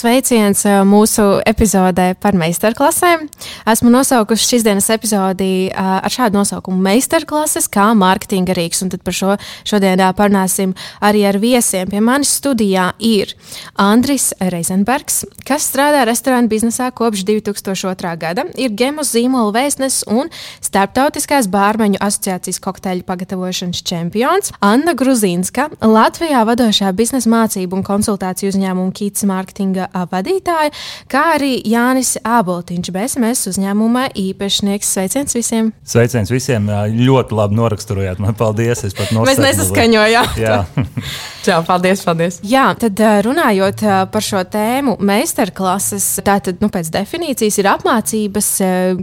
Sveiciens eh, mūsu epizodē par meistarklasēm. Esmu nosaukusi šīs dienas epizodi eh, ar šādu nosaukumu - Meistarklases kā mārketinga rīks. Un tad par šo šodien eh, parunāsim arī ar viesiem. Pie manis studijā ir Andris Reizenbergs, kas strādā restorānu biznesā kopš 2002. gada, ir Gemus zīmola vēstnes un Startautiskās bārmeņu asociācijas kokteļu pagatavošanas čempions, Anna Gruzīnska, Latvijā vadošā biznesa mācību un konsultāciju uzņēmuma Kīts mārketinga vadītāja, kā arī Jānis Āboltiņš, BSMS uzņēmuma īpašnieks. Sveiciens visiem! Sveiciens visiem! Ļoti labi noraksturojāt. Man paldies! Mēs nesaskaņojām. Jā. Čau, paldies, paldies! Jā, tad runājot par šo tēmu, meistarklases, tātad nu, pēc definīcijas ir apmācības,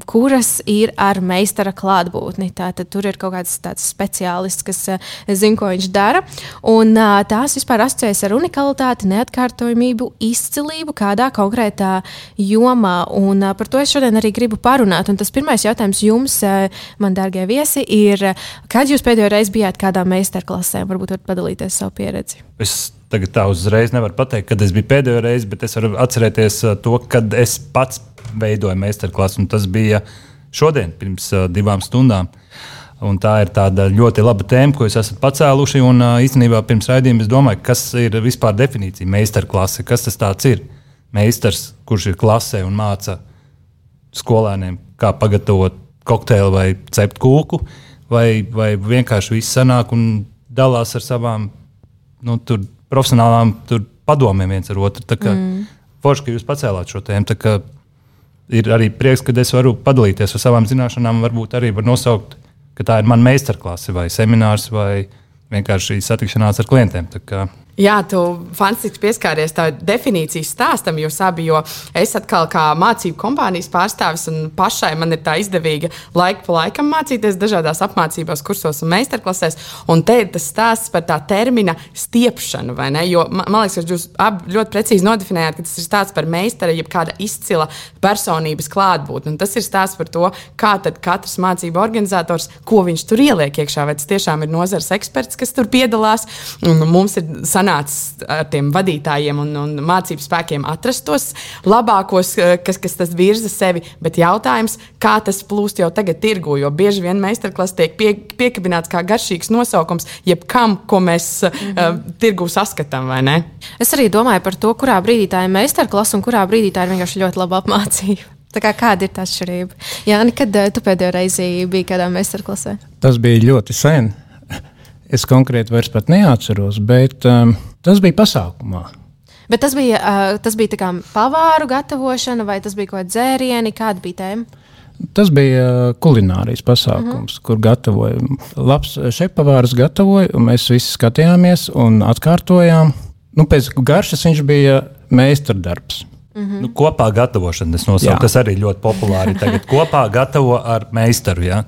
kuras ir ar meistara klātbūtni. Tātad tur ir kaut kāds tāds speciālists, kas zina, ko viņš dara. Un tās vispār asociējas ar unikalitāti, neatkārtojamību, izcilību izcilību kādā konkrētā jomā. Un, uh, par to es šodien arī gribu parunāt. Un tas pirmais jautājums jums, uh, man dārgie viesi, ir, kad jūs pēdējo reizi bijāt kādā meistarklasē? Varbūt varat padalīties savu pieredzi. Es tagad tā uzreiz nevaru pateikt, kad es biju pēdējo reizi, bet es varu atcerēties to, kad es pats veidoju meistarklasu. Tas bija šodien, pirms uh, divām stundām. Un tā ir tāda ļoti laba tēma, ko jūs esat pacēluši. Un īstenībā pirms raidījuma es domāju, kas ir vispār definīcija meistarklase. Kas tas ir? Meistars, kurš ir klasē un māca skolēniem, kā pagatavot kokteili vai cept kūku, vai, vai vienkārši viss sanāk un dalās ar savām nu, tur, profesionālām tur, padomiem viens ar otru. Tā kā mm. forši, ka jūs pacēlāt šo tēmu. Ir arī prieks, ka es varu padalīties ar savām zināšanām, varbūt arī var nosaukt ka tā ir mana meistarklase vai seminārs vai vienkārši satikšanās ar klientiem. Jā, tu fantastiski pieskāries tā definīcijas stāstam, jūs abi, jo es atkal kā mācību kompānijas pārstāvis un pašai man ir tā izdevīga laika pa laikam mācīties dažādās apmācībās, kursos un meistarklasēs. Un te ir tas stāsts par tā termina stiepšanu, vai ne? Jo man, man liekas, ka jūs abi ļoti precīzi nodefinējāt, ka tas ir stāsts par meistara, jeb kāda izcila personības klātbūtni. Un tas ir stāsts par to, kā tad katrs mācību organizators, ko viņš tur ieliek iekšā, vai tas tiešām ir nozars eksperts, kas tur piedalās. Un mums ir sanāks sanācis ar tiem vadītājiem un, un mācību spēkiem atrast tos labākos, eh, kas, kas tas virza sevi. Bet jautājums, kā tas plūst jau tagad tirgu, jo bieži vien meistarklases tiek pie, piekabināts kā garšīgs nosaukums jebkam, ko mēs mm -hmm. uh, tirgu saskatām, vai ne? Es arī domāju par to, kurā brīdī tā ir meistarklase un kurā brīdī tā ir vienkārši ļoti laba apmācība. Kā, kāda ir tā atšķirība? Jā, nekad eh, tu pēdējo reizi biji kādā meistarklasē? Tas bija ļoti sen. Es konkrēti vairs neatceros, bet um, tas bija pasākumā. Bet tas bija, uh, tas bija kā pavāru gatavošana, vai tas bija kaut kāda dzērieni, kāda bija tēma? Tas bija uh, kulinārijas pasākums, uh -huh. kur gatavoja. Labs šefpavārs gatavoja, un mēs visi skatījāmies un atkārtojām. Nu, pēc garšas viņš bija meistardarbs. Mm -hmm. nu, kopā gatavošana, tas nosauc, tas arī ļoti populāri. Tagad kopā gatavo ar meistaru. Ja?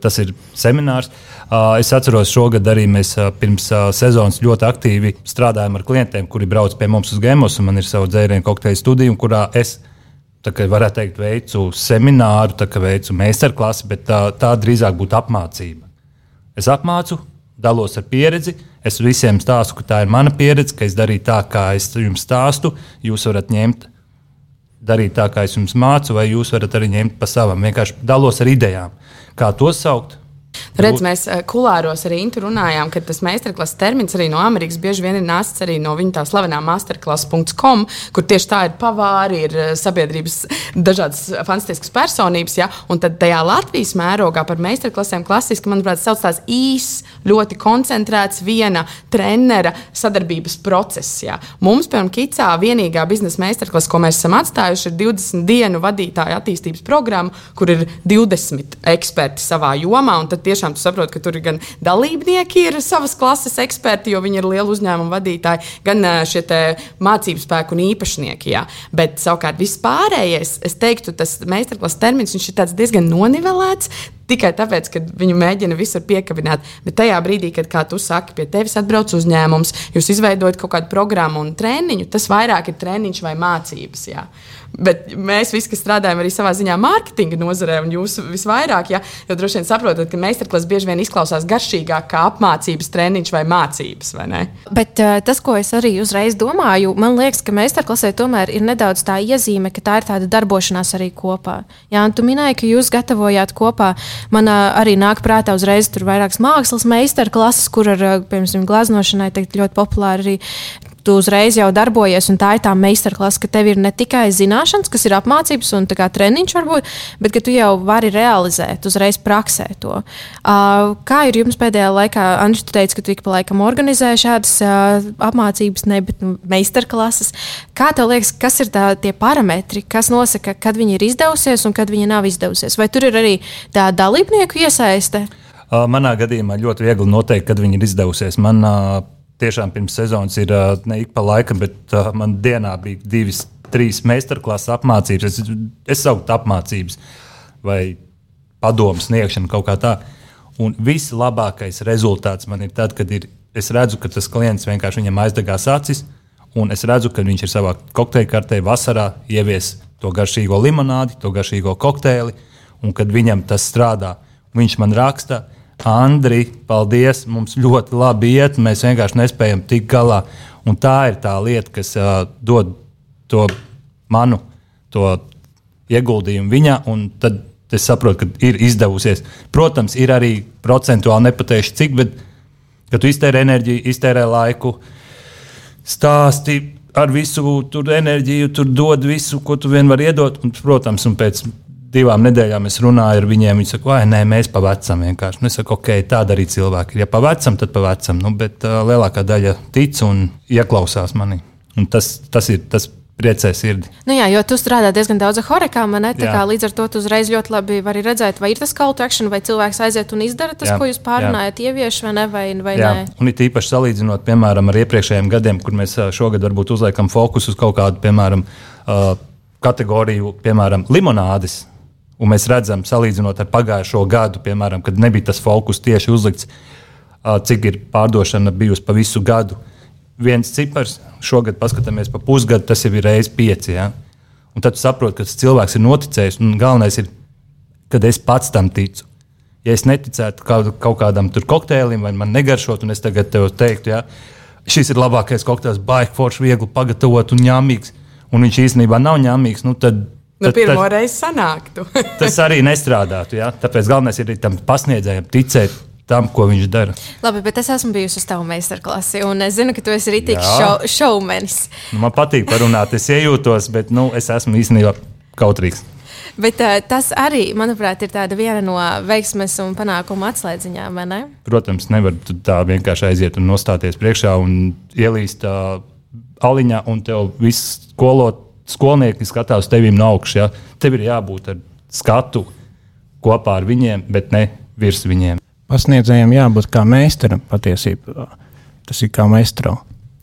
Tas ir seminārs. Uh, es atceros, šogad arī mēs uh, pirms uh, sezonas ļoti aktīvi strādājam ar klientiem, kuri brauc pie mums uz Gemos. Man ir sava dzērienu kokteļa studija, kurā es kā, varētu teikt, veicu semināru, tā, veicu meistarklasi, bet tā, tā drīzāk būtu apmācība. Es apmācu, dalos ar pieredzi. Es visiem stāstu, ka tā ir mana pieredze, ka es darīju tā, kā es jums stāstu. Jūs varat ņemt darīt tā, kā es jums mācu, vai jūs varat arī ņemt pa savam. Vienkārši dalos ar idejām, kā to saukt, Redz, mēs eh, kulāros arī runājām, ka tas meistarklases termins arī no Amerikas bieži vien ir nācis arī no viņa tā slavenā masterclass.com, kur tieši tā ir pavāri, ir eh, sabiedrības dažādas fantastiskas personības. Ja? Un tad tajā Latvijas mērogā par meistarklasēm klasiski, manuprāt, sauc tās īss, ļoti koncentrēts viena trenera sadarbības process. Ja? Mums, piemēram, Kicā vienīgā biznesa meistarklase, ko mēs esam atstājuši, ir 20 dienu vadītāja attīstības programma, kur ir 20 eksperti savā jomā. Tad tieši tiešām saproti, ka tur gan dalībnieki, ir savas klases eksperti, jo viņi ir lieli uzņēmumu vadītāji, gan šie mācību spēku un īpašnieki. Jā. Bet savukārt vispārējais, es teiktu, tas meistarklases termins ir diezgan nonivelēts tikai tāpēc, ka viņu mēģina visur piekabināt. Bet tajā brīdī, kad, kā tu saki, pie tevis atbrauc uzņēmums, jūs izveidojat kaut kādu programmu un treniņu, tas vairāk ir treniņš vai mācības. Jā. Bet mēs visi, kas strādājam arī savā ziņā mārketinga nozarē, un jūs visvairāk, ja, jo droši vien saprotat, ka meistarklases bieži vien izklausās garšīgāk kā apmācības treniņš vai mācības. Vai Bet uh, tas, ko es arī uzreiz domāju, man liekas, ka meistarklasē tomēr ir nedaudz tā iezīme, ka tā ir tāda darbošanās arī kopā. Jā, un tu minēji, ka jūs gatavojāt kopā. Man uh, arī nāk prātā uzreiz tur vairākas mākslas meistarklases, kur ar, piemēram, glaznošanai ļoti populāri arī tu uzreiz jau darbojies, un tā ir tā meistarklase, ka tev ir ne tikai zināšanas, kas ir apmācības un treniņš, varbūt, bet ka tu jau vari realizēt, uzreiz praksē to. Uh, kā ir jums pēdējā laikā, Andris, tu teici, ka tu ik pa laikam organizē šādas uh, apmācības, ne bet nu, meistarklases. Kā tev liekas, kas ir tā, tie parametri, kas nosaka, kad viņi ir izdevusies un kad viņi nav izdevusies? Vai tur ir arī tā dalībnieku iesaiste? Manā gadījumā ļoti viegli noteikt, kad viņi ir izdevusies. Man, uh, tiešām pirms sezonas ir ne ik pa laikam, bet man dienā bija divas, trīs meistarklases apmācības. Es, es sauktu apmācības vai padomu sniegšanu kaut kā tā. Un vislabākais rezultāts man ir tad, kad ir, es redzu, ka tas klients vienkārši viņam aizdegās acis, un es redzu, ka viņš ir savā kokteļa kartē vasarā ievies to garšīgo limonādi, to garšīgo kokteili, un kad viņam tas strādā, viņš man raksta, Andri, paldies, mums ļoti labi iet, mēs vienkārši nespējam tikt galā. Un tā ir tā lieta, kas uh, dod to manu to ieguldījumu viņā, un tad es saprotu, ka ir izdevusies. Protams, ir arī procentuāli nepateikšu, cik, bet kad tu iztērē enerģiju, iztērē laiku, stāsti ar visu tur enerģiju, tur dod visu, ko tu vien vari iedot. Un, protams, un pēc divām nedēļām es runāju ar viņiem. Viņi saka, vai nē, mēs pavecam vienkārši. Nu, es saku, ok, tāda arī cilvēki ir. Ja pavecam, tad pavecam. Nu, bet uh, lielākā daļa tic un ieklausās manī. Un tas, tas ir tas priecē sirdi. Nu jā, jo tu strādā diezgan daudz ar horekām, līdz ar to tu uzreiz ļoti labi vari redzēt, vai ir tas call to action, vai cilvēks aiziet un izdara tas, jā, ko jūs pārunājat, ievieš vai ne. Vai, vai jā. nē. Un it īpaši salīdzinot, piemēram, ar iepriekšējiem gadiem, kur mēs šogad varbūt uzliekam fokusu uz kaut kādu, piemēram, kategoriju, piemēram, limonādes Un mēs redzam, salīdzinot ar pagājušo gadu, piemēram, kad nebija tas fokus tieši uzlikts, cik ir pārdošana bijusi pa visu gadu. Viens cipars, šogad paskatāmies pa pusgadu, tas jau ir reizes pieci. Ja? Un tad saproti, ka tas cilvēks ir noticējis. Galvenais ir, kad es pats tam ticu. Ja es neticētu kaut, kaut kādam kokteilim, vai man negaršot, un es tagad tev teiktu, ja, šis ir labākais kokteils, baigts, foršs, viegli pagatavot un ņēmīgs, un viņš īstenībā nav ņēmīgs, nu tad Nu, tad, pirmo tad, reizi sanāktu. tas arī nestrādātu. Ja? Tāpēc galvenais ir tam pasniedzējam ticēt. Tam, ko viņš dara. Labi, bet es esmu bijusi uz tavu meistarklasi, un es zinu, ka tu esi rītīgs šovmenis. Nu, man patīk parunāt, es iejūtos, bet nu, es esmu īstenībā kautrīgs. Bet uh, tas arī, manuprāt, ir viena no veiksmes un panākuma atslēdziņām, vai ne? Protams, nevar tā vienkārši aiziet un nostāties priekšā un ielīst uh, aliņā, un tev viss skolot skolnieki skatās tevim no augšas. Ja? Tev ir jābūt ar skatu kopā ar viņiem, bet ne virs viņiem. Pasniedzējiem jābūt kā meistaram patiesībā. Tas ir kā meistro.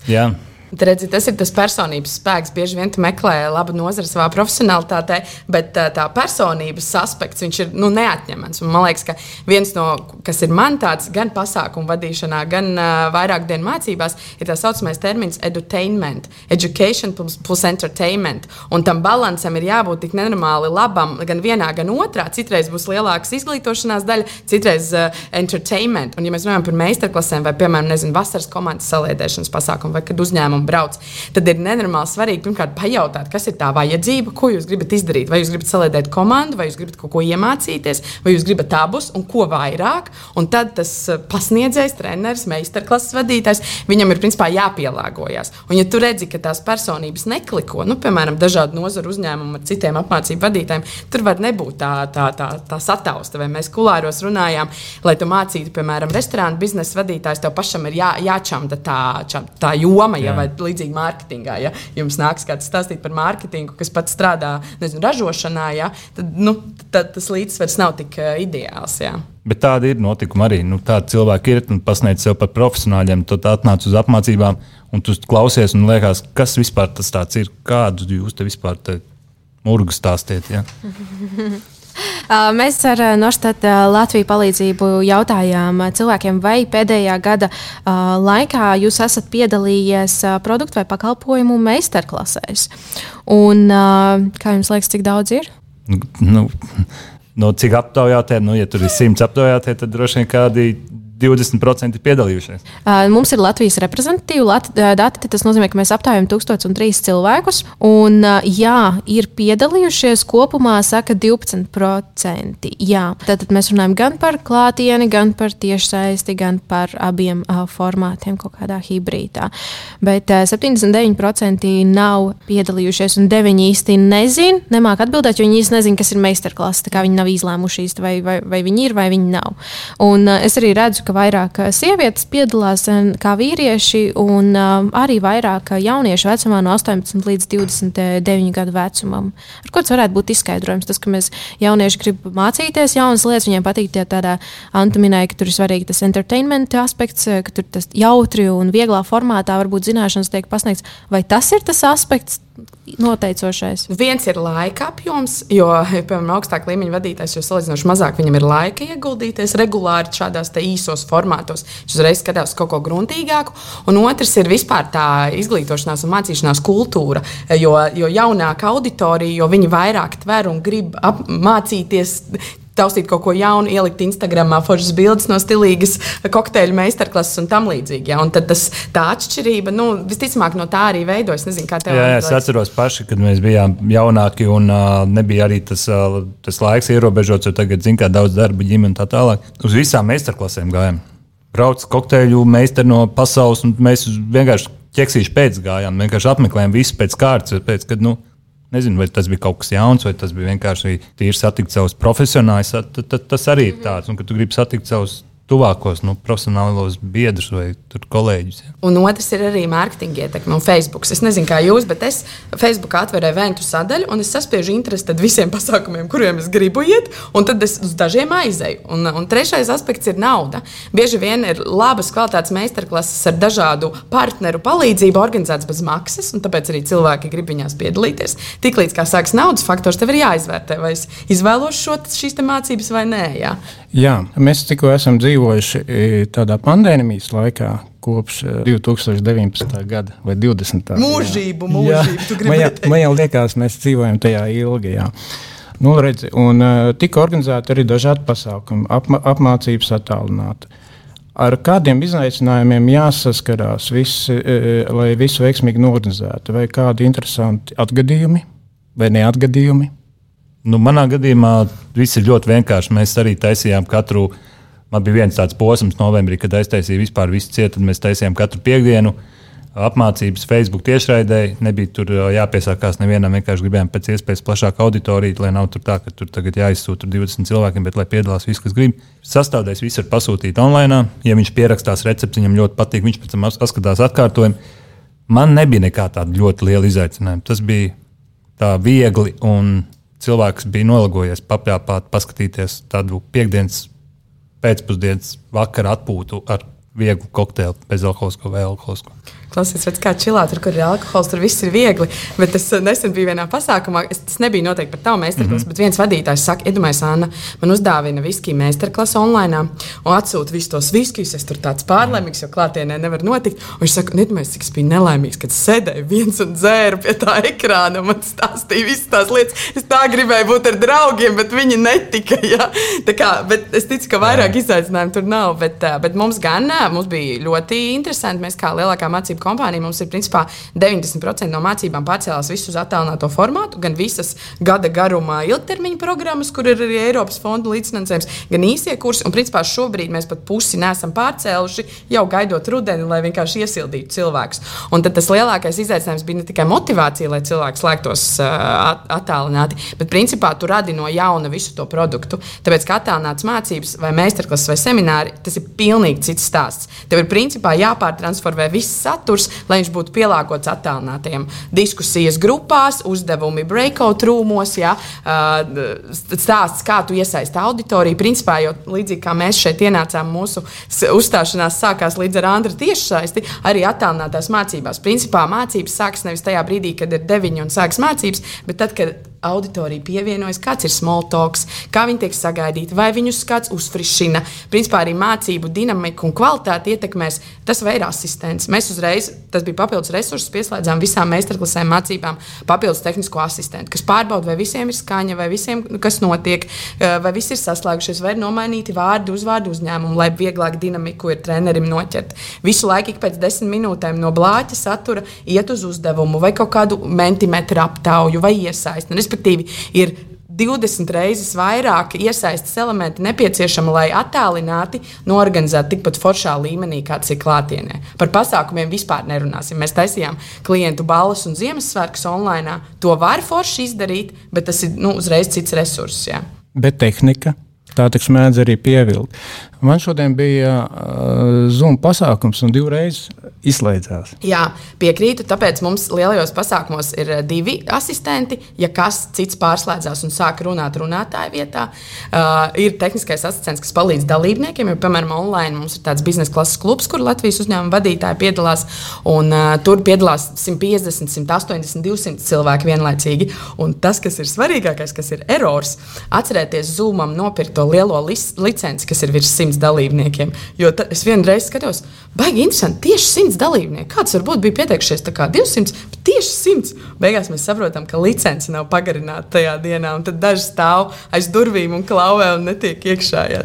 Jā. Redzi, tas ir tas personības spēks. Bieži vien tu meklē labu nozari savā profesionālitātē, bet tā, tā personības aspekts ir nu, neatņemams. Un man liekas, ka viens no, kas ir man tāds gan pasākumu vadīšanā, gan uh, vairāk dienu mācībās, ir tā saucamais termins edutainment, education plus, plus entertainment. Un tam balansam ir jābūt tik nenormāli labam gan vienā, gan otrā. Citreiz būs lielākas izglītošanās daļa, citreiz uh, entertainment. Un, ja mēs runājam par meistarklasēm vai, piemēram, nezinu, vasaras komandas saliedēšanas pasākumu vai kad uzņēmumu un brauc. Tad ir nenormāli svarīgi pirmkārt pajautāt, kas ir tā vajadzība, ko jūs gribat izdarīt. Vai jūs gribat saliedēt komandu, vai jūs gribat kaut ko iemācīties, vai jūs gribat abus un ko vairāk. Un tad tas eh, pasniedzējs, treneris, meistarklases vadītājs, viņam ir principā jāpielāgojas. Un ja tu redzi, ka tās personības nekliko, nu, piemēram, dažādu nozaru uzņēmumu ar citiem apmācību vadītājiem, tur var nebūt tā, tā, tā, tā satausta. Vai mēs kulāros runājām, lai tu mācītu, piemēram, restorānu biznesa vadītājs, tev pašam ir jā, jāčamda tā, tā joma, ja, vai līdzīgi mārketingā. Ja jums nāks kāds stāstīt par mārketingu, kas pats strādā nezinu, ražošanā, ja, tad, nu, tad tas līdzsvars nav tik uh, ideāls. Ja. Bet tāda ir notikuma arī. Nu, tādi cilvēki ir un pasniedz sev par profesionāļiem. Tad atnāc uz apmācībām, un tu klausies, un liekas, kas vispār tas ir, kādu jūs te vispār te murgu stāstiet. Ja? Mēs ar Norstata Latviju palīdzību jautājām cilvēkiem, vai pēdējā gada laikā jūs esat piedalījies produktu vai pakalpojumu meistarklasēs. Un, kā jums liekas, cik daudz ir? Nu, no cik aptaujātie, nu, ja tur ir simts aptaujātie, tad droši vien kādi 20% ir piedalījušies. Mums ir Latvijas reprezentatīva dati. Tas nozīmē, ka mēs aptaujājam 1003 cilvēkus. Un, jā, ir piedalījušies kopumā, saka, 12%. Jā. Tātad mēs runājam gan par klātieni, gan par tiešsaisti, gan par abiem uh, formātiem, kaut kādā hibrīdā. Bet uh, 79% nav piedalījušies, un 9% īsti nezina, nemāk atbildēt, jo viņi īsti nezina, kas ir meistarklases. Viņi nav izlēmuši īsti, vai, vai, vai viņi ir vai viņi nav. Un, uh, es arī redzu, ka vairāk eh, sievietes piedalās eh, kā vīrieši, un eh, arī vairāk jauniešu vecumā no 18 līdz 29 gadu vecumam. Ar ko tas varētu būt izskaidrojums? Tas, ka mēs jaunieši gribam mācīties jaunas lietas, viņiem patīk tie tādā antiminēja, ka tur ir svarīgi tas entertainment aspekts, ka tur tas jautri un vieglā formātā varbūt zināšanas tiek pasniegts. Vai tas ir tas aspekts? Noteicošais? Viens ir laika apjoms, jo, piemēram, augstākā līmeņa vadītājs jau salīdzinoši mazāk viņam ir laika ieguldīties regulāri šādās īsos formātos. Viņš uzreiz skatās kaut ko gruntīgāku. Un otrs ir vispār tā izglītošanās un mācīšanās kultūra. Jo, jo jaunāka auditorija, jo viņi vairāk tver un grib mācīties taustīt kaut ko jaunu, ielikt Instagramā foršas bildes no stilīgas kokteļu meistarklases un tam līdzīgi. Ja? Un tad tas, tā atšķirība, nu, visticamāk, no tā arī veidojas. Nezinu, kā tev jā, jā, es atceros paši, kad mēs bijām jaunāki un uh, nebija arī tas, uh, tas laiks ierobežots, jo tagad, zin, kā daudz darba ģimene un tā tālāk. Uz visām meistarklasēm gājām. Brauc kokteļu meistari no pasaules, un mēs vienkārši ķeksīši pēc gājām. Vienkārši apmeklējām visu pēc kārtas, pēc, kad, nu, Nezinu, vai tas bija kaut kas jauns, vai tas bija vienkārši tīri satikt savus profesionāļus. Tas arī ir tāds, un kad tu gribi satikt savus tuvākos nu, profesionālos biedrus vai kolēģus. Ja. Un otrs ir arī mārketinga ietekme un Facebook. Es nezinu, kā jūs, bet es Facebook atvēru eventu sadaļu un es saspiežu interesi visiem pasākumiem, kuriem es gribu iet, un tad es uz dažiem aizēju. Un, un trešais aspekts ir nauda. Bieži vien ir labas kvalitātes meistarklases ar dažādu partneru palīdzību organizētas bez maksas, un tāpēc arī cilvēki grib viņās piedalīties. Tiklīdz kā sāks naudas faktors, tev ir jāizvērtē, vai es izvēlos šo, šīs mācības vai nē. Jā. Jā, mēs tikko esam dzīvojuši e, tādā pandēmijas laikā, kopš 2019. E, gada vai 20. Mūžību, mūžību. Man, jau, man jau liekas, mēs dzīvojam tajā ilgi. Jā. Nu, redzi, un uh, tika organizēti arī dažādi pasākumi, apma, apmācības attālināti. Ar kādiem izaicinājumiem jāsaskarās, visi, uh, lai visu veiksmīgi norganizētu, vai kādi interesanti atgadījumi vai neatgadījumi? Nu, manā gadījumā viss ir ļoti vienkārši. Mēs arī taisījām katru. Man bija viens tāds posms, novembrī, kad aiztaisīja vispār visu cietu. Tad mēs taisījām katru piekdienu apmācības Facebook tiešraidē. Nebija tur jāpiesakās nevienam. Vienkārši gribējām pēc iespējas plašāku auditoriju, lai nav tur tā, ka tur tagad jāizsūta 20 cilvēkiem, bet lai piedalās visi, kas grib. Sastādājs visu var pasūtīt online. Ja viņš pierakstās recepti, viņam ļoti patīk, viņš pēc tam paskatās atkārtojumu. Man nebija nekā tāda ļoti liela izaicinājuma. Tas bija tā viegli un cilvēks bija nolagojies, papļāpāt, paskatīties tādu piekdienas pēcpusdienas vakara atpūtu ar vieglu kokteili, bezalkoholisko vai alkoholisko. Klausies, redz, kā čilā, tur, kur ir alkohols, tur viss ir viegli. Bet es eh, nesen biju vienā pasākumā, es, tas nebija noteikti par tavu meistarklasu, mm -hmm. bet viens vadītājs saka, iedomājieties, Anna, man uzdāvina viskiju meistarklasu online un atsūta visus tos viskijus. Es tur tāds pārlaimīgs, jo klātienē nevar notikt. Un viņš saka, nedomājies, cik es biju nelaimīgs, kad sēdēju viens un dzēru pie tā ekrāna un man stāstīja visas tās lietas. Es tā gribēju būt ar draugiem, bet viņi netika. Ja? Tā kā, bet es ticu, ka vairāk izaicinājumu tur nav. Bet, eh, bet mums gan mums bija ļoti interesanti. Mēs kā lielākā mācība mācību kompānija mums ir principā 90% no mācībām pārcēlās visu uz attālināto formātu, gan visas gada garumā ilgtermiņa programmas, kur ir arī Eiropas fonda līdzfinansējums, gan īsie kursi. Un principā šobrīd mēs pat pusi nesam pārcēluši, jau gaidot rudeni, lai vienkārši iesildītu cilvēkus. Un tad tas lielākais izaicinājums bija ne tikai motivācija, lai cilvēks slēgtos uh, attālināti, bet principā tu radi no jauna visu to produktu. Tāpēc, kā attālināts mācības vai meistarklases vai semināri, tas ir pilnīgi cits stāsts. Tev ir principā jāpārtransformē viss saturs saturs, lai viņš būtu pielāgots attālinātiem diskusijas grupās, uzdevumi breakout rūmos, ja, stāsts, kā tu iesaisti auditoriju. Principā, jo līdzīgi kā mēs šeit ienācām, mūsu uzstāšanās sākās līdz ar Andra tiešsaisti, arī attālinātās mācībās. Principā mācības sākas nevis tajā brīdī, kad ir deviņi un sākas mācības, bet tad, kad auditorija pievienojas, kāds ir small talks, kā viņi tiek sagaidīti, vai viņus kāds uzfrišina. Principā arī mācību dinamiku un kvalitāti ietekmēs tas vai ir asistents. Mēs uzreiz, tas bija papildus resursus, pieslēdzām visām meistarklasēm mācībām papildus tehnisko asistentu, kas pārbauda, vai visiem ir skaņa, vai visiem kas notiek, eh, vai viss ir saslēgušies, vai ir nomainīti vārdi, uzvārdu uzņēmumu, lai vieglāk dinamiku ir trenerim noķert. Visu laiku ik pēc desmit minūtēm no blāķa satura iet uz uzdevumu vai kaut kādu mentimetru aptauju vai iesaisti. Respektīvi, ir 20 reizes vairāk iesaistas elementi nepieciešama, lai attēlināti norganizētu tikpat foršā līmenī, kāds ir klātienē. Par pasākumiem vispār nerunāsim. Mēs taisījām klientu balvas un Ziemassvētkus online. To var forši izdarīt, bet tas ir nu, uzreiz cits resurss. Jā. Bet tehnika tā taču mēdz arī pievilkt. Man šodien bija uh, Zoom pasākums, un divreiz izslēdzās. Jā, piekrītu. Tāpēc mums lielajos pasākumos ir uh, divi asistenti. Ja kas cits pārslēdzās un sāk runāt runātāja vietā, uh, ir tehniskais asistents, kas palīdz dalībniekiem. Jo, piemēram, online mums ir tāds biznesa klases klubs, kur Latvijas uzņēmuma vadītāji piedalās. Un, uh, tur piedalās 150, 180, 200 cilvēki vienlaicīgi. Un tas, kas ir svarīgākais, kas ir erors, atcerieties Zoomam nopirkt to lielo licenci, kas ir virs 100 simts dalībniekiem. Jo es vienreiz skatos, baigi interesanti, tieši simts dalībnieku. Kāds varbūt bija kā 200, bet tieši simts. Beigās mēs saprotam, ka licence nav pagarināta tajā dienā, un tad daži stāv aiz durvīm un klauvē un netiek iekšā. Jā,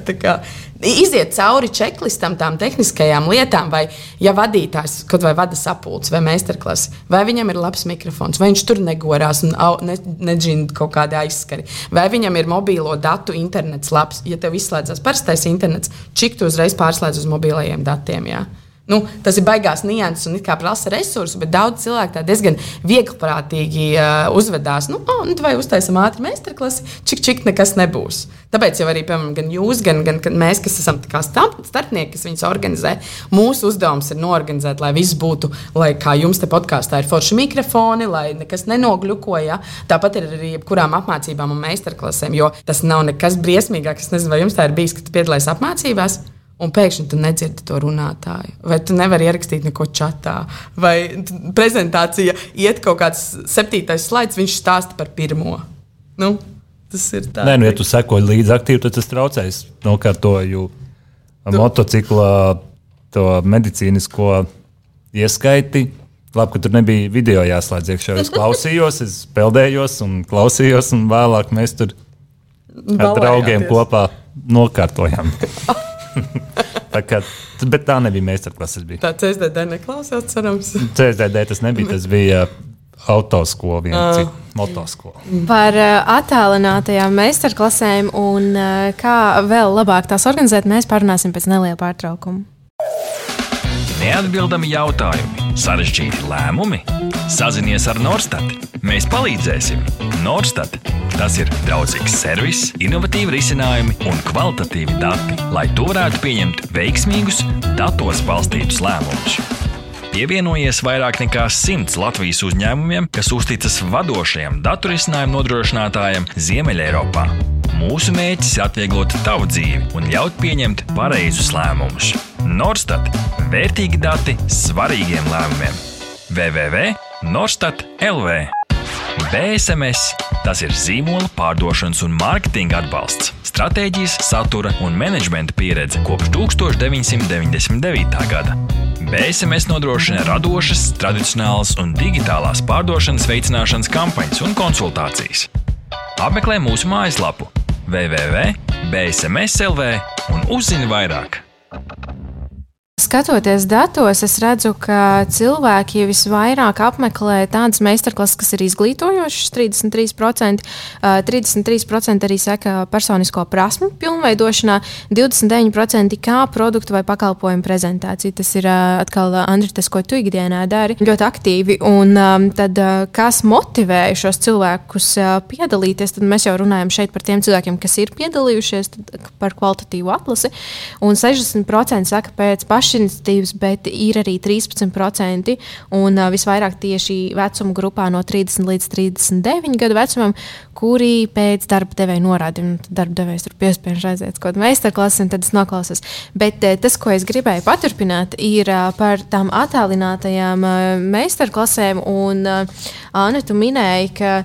iziet cauri čeklistam, tām tehniskajām lietām, vai ja vadītājs kaut vai vada sapulci vai meistarklasi, vai viņam ir labs mikrofons, vai viņš tur negorās un ne, nedzina kaut kādi aizskari, vai viņam ir mobilo datu internets labs. Ja tev izslēdzas parastais internets, cik tu uzreiz pārslēdz uz mobilajiem datiem. Jā? Nu, tas ir baigās nianses un kā prasa resursus, bet daudz cilvēku diezgan vieglprātīgi uh, uzvedās. Nu, oh, nu, vai uztaisām ātri meistarklasi, čik čik nekas nebūs. Tāpēc jau arī piemēram, gan jūs, gan, gan mēs, kas esam starpnieki, kas viņus organizē, mūsu uzdevums ir norganizēt, lai viss būtu, lai kā jums te podkāstā ir forši mikrofoni, lai nekas nenogļukoja. Tāpat ir arī jebkurām apmācībām un meistarklasēm, jo tas nav nekas briesmīgāks. Es nezinu, vai jums tā ir bijis, ka tu piedalies apmācībās un pēkšņi tu nedzirdi to runātāju, vai tu nevari ierakstīt neko čatā, vai prezentācija iet kaut kāds septītais slaids, viņš stāsta par pirmo. Nu, tas ir tā. Nē, nu, ja tu sekoji līdzi aktīvi, tad tas traucēs nokārtoju tu... motocikla to medicīnisko ieskaiti. Labi, ka tur nebija video jāslēdz iekšā. Es klausījos, es peldējos un klausījos, un vēlāk mēs tur ar draugiem kopā nokārtojām. tā kā, bet tā nebija meistarklases. Tā CSDD neklausās, cerams. CSDD tas nebija, tas bija autoskola, viena uh. cita motoskola. Par uh, attālinātajām meistarklasēm un uh, kā vēl labāk tās organizēt, mēs parunāsim pēc neliela pārtraukuma. Neatbildami jautājumi, sarežģīti lēmumi. Sazinies ar Norstat. Mēs palīdzēsim. Norstat. Tas ir draudzīgs servis, innovatīvi risinājumi un kvalitatīvi dati, lai to varētu pieņemt veiksmīgus, datos balstītus lēmumus. Pievienojies vairāk nekā simts Latvijas uzņēmumiem, kas uzticas vadošajam datorisinājumu nodrošinātājam Ziemeļeiropā. Mūsu mērķis ir atvieglot tavu dzīvi un ļaut pieņemt pareizus lēmumus. Norstat - vērtīgi dati svarīgiem lēmumiem. www.norstat LV BSMS - tas ir zīmola pārdošanas un mārketinga atbalsts, stratēģijas, satura un menedžmenta pieredze kopš 1999. gada. BSMS nodrošina radošas, tradicionālas un digitālās pārdošanas veicināšanas kampaņas un konsultācijas. Apmeklē mūsu mājaslapu www.bsmslv un uzzini vairāk. Skatoties datos, es redzu, ka cilvēki visvairāk apmeklē tādas meistarklases, kas ir izglītojošas, 33%, 33% arī saka personisko prasmu pilnveidošanā, 29% kā produktu vai pakalpojumu prezentāciju. Tas ir atkal Andri, tas, ko tu ikdienā dari, ļoti aktīvi. Un tad, kas motivē šos cilvēkus piedalīties, tad mēs jau runājam šeit par tiem cilvēkiem, kas ir piedalījušies par kvalitatīvu atlasi, un 60% saka pēc paša pašiniciatīvas, bet ir arī 13%. Un uh, visvairāk tieši vecuma grupā no 30 līdz 39 gadu vecumam, kuri pēc darba devēja norāda, un darba devējs tur piespiež aiziet kaut kādu meistarklasi, un tad es noklausos. Bet uh, tas, ko es gribēju paturpināt, ir uh, par tām attālinātajām uh, meistarklasēm. Un, uh, Anna, tu minēji, ka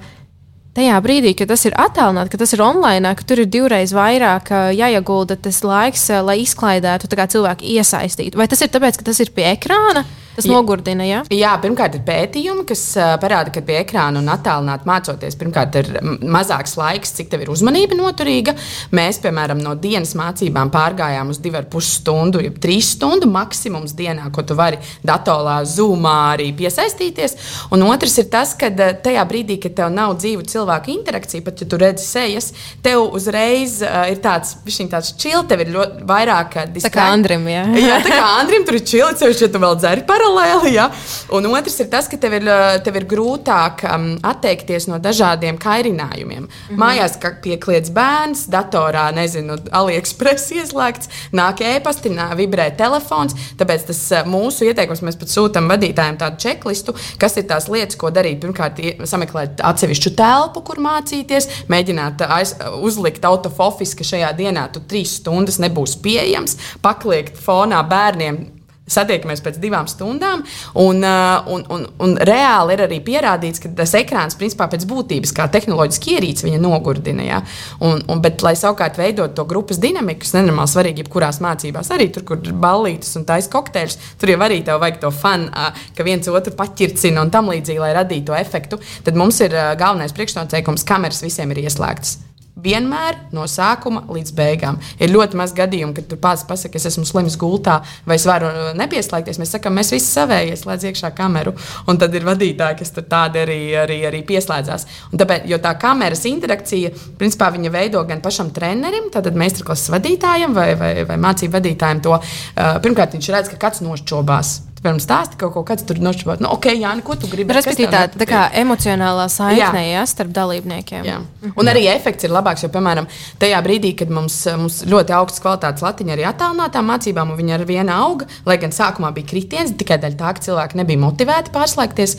tajā brīdī, kad tas ir attālināti, ka tas ir online, ka tur ir divreiz vairāk jāiegulda tas laiks, lai izklaidētu cilvēku iesaistītu. Vai tas ir tāpēc, ka tas ir pie ekrāna? Tas jā. nogurdina, jā? Jā, pirmkārt, ir pētījumi, kas parāda, ka pie ekrāna un attālināti mācoties, pirmkārt, ir mazāks laiks, cik tev ir uzmanība noturīga. Mēs, piemēram, no dienas mācībām pārgājām uz 2,5 stundu, jau 3 stundu maksimums dienā, ko tu vari datorā, zūmā arī piesaistīties. Un otrs ir tas, ka tajā brīdī, kad tev nav dzīvu cilvēku interakcija, pat ja tu redzi sejas, tev uzreiz uh, ir tāds, tāds čili, tev ir ļoti vairāk distrācijas. Tā kā Andrim, jā. jā, tā kā Andrim tur ir čili, ceļš, ja tu vēl dzeri paralēli paralēli. Ja? Un otrs ir tas, ka tev ir, tev ir grūtāk um, atteikties no dažādiem kairinājumiem. Mm -hmm. Mājās piekliedz bērns, datorā, nezinu, AliExpress ieslēgts, nāk e-pasti, vibrē telefons. Tāpēc tas uh, mūsu ieteikums mēs pat sūtām vadītājiem tādu čeklistu, kas ir tās lietas, ko darīt. Pirmkārt, sameklēt atsevišķu telpu, kur mācīties, mēģināt aiz, uzlikt autofofis, ka šajā dienā tu trīs stundas nebūsi pieejams, pakliekt fonā bērniem satiekamies pēc divām stundām. Un, uh, un, un, un reāli ir arī pierādīts, ka tas ekrāns principā pēc būtības kā tehnoloģiski ierīce viņa nogurdina. Ja? Un, un, bet, lai savukārt veidot to grupas dinamiku, kas nenormāli svarīgi jebkurās mācībās, arī tur, kur ir ballītes un taisa kokteļus, tur jau arī tev vajag to fanu, uh, ka viens otru paķircina un tam līdzīgi, lai radītu to efektu. Tad mums ir uh, galvenais priekšnoteikums, kameras visiem ir ieslēgtas. Vienmēr no sākuma līdz beigām. Ir ļoti maz gadījumu, kad tur pats pasakā, es esmu slims gultā, vai es varu uh, nepieslēgties. Mēs sakām, mēs visi savējie slēdz iekšā kameru, un tad ir vadītāji, kas tur tādi arī, arī, arī pieslēdzās. Un tāpēc, jo tā kameras interakcija, principā, viņa veido gan pašam trenerim, tātad meistarklases vadītājam vai, vai, vai mācību vadītājam to. Uh, pirmkārt, viņš redz, ka kāds nošķobās Piemēram, stāsti kaut ko, kāds tur nošķirot. Nu, ok, Jā, ko tu gribi? Respektīvi, tā, tā kā emocionālā saikne jā. Jā, starp dalībniekiem. Jā. Mhm. Un arī efekts ir labāks, jo, piemēram, tajā brīdī, kad mums, mums ļoti augsts kvalitātes latiņa arī attālinātām mācībām, un viņi ar vienu auga, lai gan sākumā bija kritiens, tikai dēļ tā, ka cilvēki nebija motivēti pārslēgties,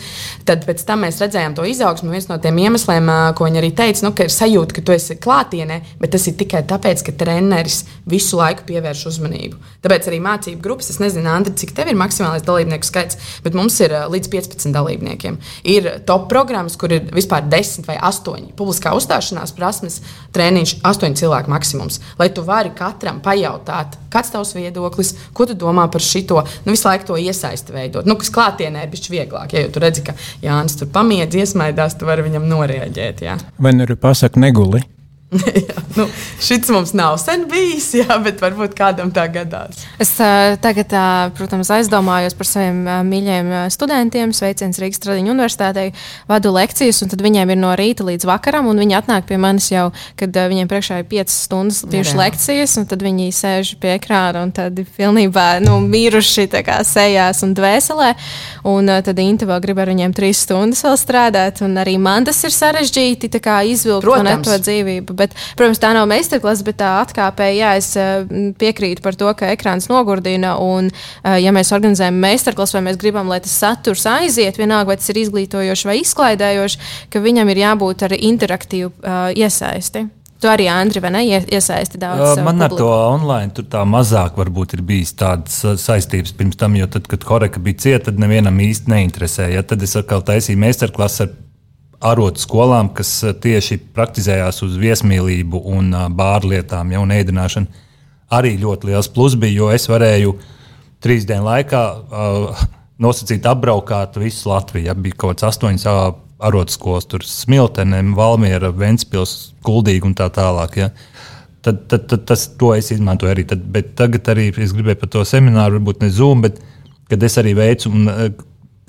tad pēc tam mēs redzējām to izaugsmu. Viens no tiem iemesliem, ko viņi arī teica, nu, ka ir sajūta, ka tu esi klātienē, bet tas ir tikai tāpēc, ka treneris visu laiku pievērš uzmanību. Tāpēc arī mācību grupas, es nezinu, Andri, cik tev ir maksimālais dalībnieku skaits, bet mums ir līdz 15 dalībniekiem. Ir top programmas, kur ir vispār 10 vai 8 publiskā uzstāšanās prasmes, treniņš, 8 cilvēku maksimums. Lai tu vari katram pajautāt, kāds ir tavs viedoklis, ko tu domā par šito, nu, visu laiku to iesaisti veidot. Nu, kas klātienē ir bijis vieglāk, ja tu redzi, ka Jānis tur pamiedz, iesmaidās, tu vari viņam noreaģēt. Jā. Vai nu arī pasakot neguli? jā, nu, šis mums nav sen bijis, jā, bet varbūt kādam tā gadās. Es uh, tagad, uh, protams, aizdomājos par saviem uh, mīļajiem studentiem. Sveiciens Rīgas Tradiņu universitātei, vadu lekcijas, un tad viņiem ir no rīta līdz vakaram, un viņi atnāk pie manis jau, kad uh, viņiem priekšā ir 5 stundas tieši lekcijas, un tad viņi sēž pie ekrāna un tad pilnībā nu, miruši kā, sejās un dvēselē. Un uh, tad Inte vēl grib ar viņiem 3 stundas vēl strādāt, un arī man tas ir sarežģīti izvilkt no to dzīvību Bet, protams, tā nav meistarklase, bet tā atkāpē, jā, es eh, piekrītu par to, ka ekrāns nogurdina. Un, eh, ja mēs organizējam meistarklasu, vai mēs gribam, lai tas saturs aiziet, vienalga, vai tas ir izglītojošs vai izklaidējošs, ka viņam ir jābūt ar interaktīvu uh, iesaisti. Tu arī, Andri, vai ne? Iesaisti daudz. Uh, man ar to online tur tā mazāk varbūt ir bijis tādas saistības pirms tam, jo tad, kad Horeka bija cieta, tad nevienam īsti neinteresēja. Tad es atkal taisīju meistarklasu ar arotu skolām, kas eh, tieši praktizējās uz viesmīlību un eh, bārlietām, ja, un ēdināšanu. Arī ļoti liels plus bija, jo es varēju trīs dienu laikā uh, nosacīt apbraukāt visu Latviju. Ja, bija kaut kāds astoņas arotu skolas, tur Smiltene, Valmiera, Ventspils, Kuldīga un tā tālāk. Ja. Tad, tad, tad tas, to es izmantoju arī. Tad, bet tagad arī es gribēju par to semināru, varbūt ne Zoom, bet kad es arī veicu un uh,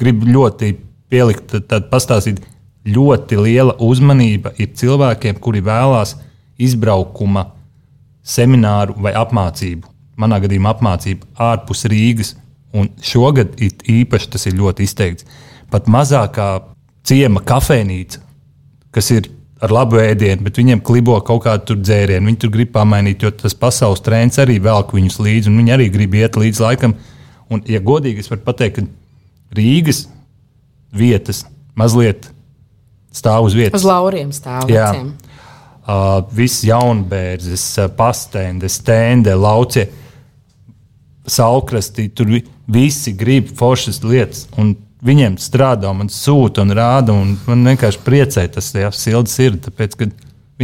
gribu ļoti pielikt, tad, tad pastāstīt, ļoti liela uzmanība ir cilvēkiem, kuri vēlās izbraukuma semināru vai apmācību. Manā gadījumā apmācību ārpus Rīgas, un šogad īpaši tas ir ļoti izteikts. Pat mazākā ciema kafejnīca, kas ir ar labu ēdienu, bet viņiem klibo kaut kādu dzērienu. Viņi tur grib pamainīt, jo tas pasaules trends arī velk viņus līdzi, un viņi arī grib iet līdz laikam. Un, ja godīgi, es varu pateikt, ka Rīgas vietas mazliet stāv uz vietas. Uz lauriem stāv. Jā. veciem. Uh, viss jaunbērzes, uh, pastendes, stende, laucie, saukrastī. Tur vi- visi grib foršas lietas. Un viņiem strādā, man sūta un rāda. Un man vienkārši priecē tas, ja silts ir. Tāpēc, ka viņi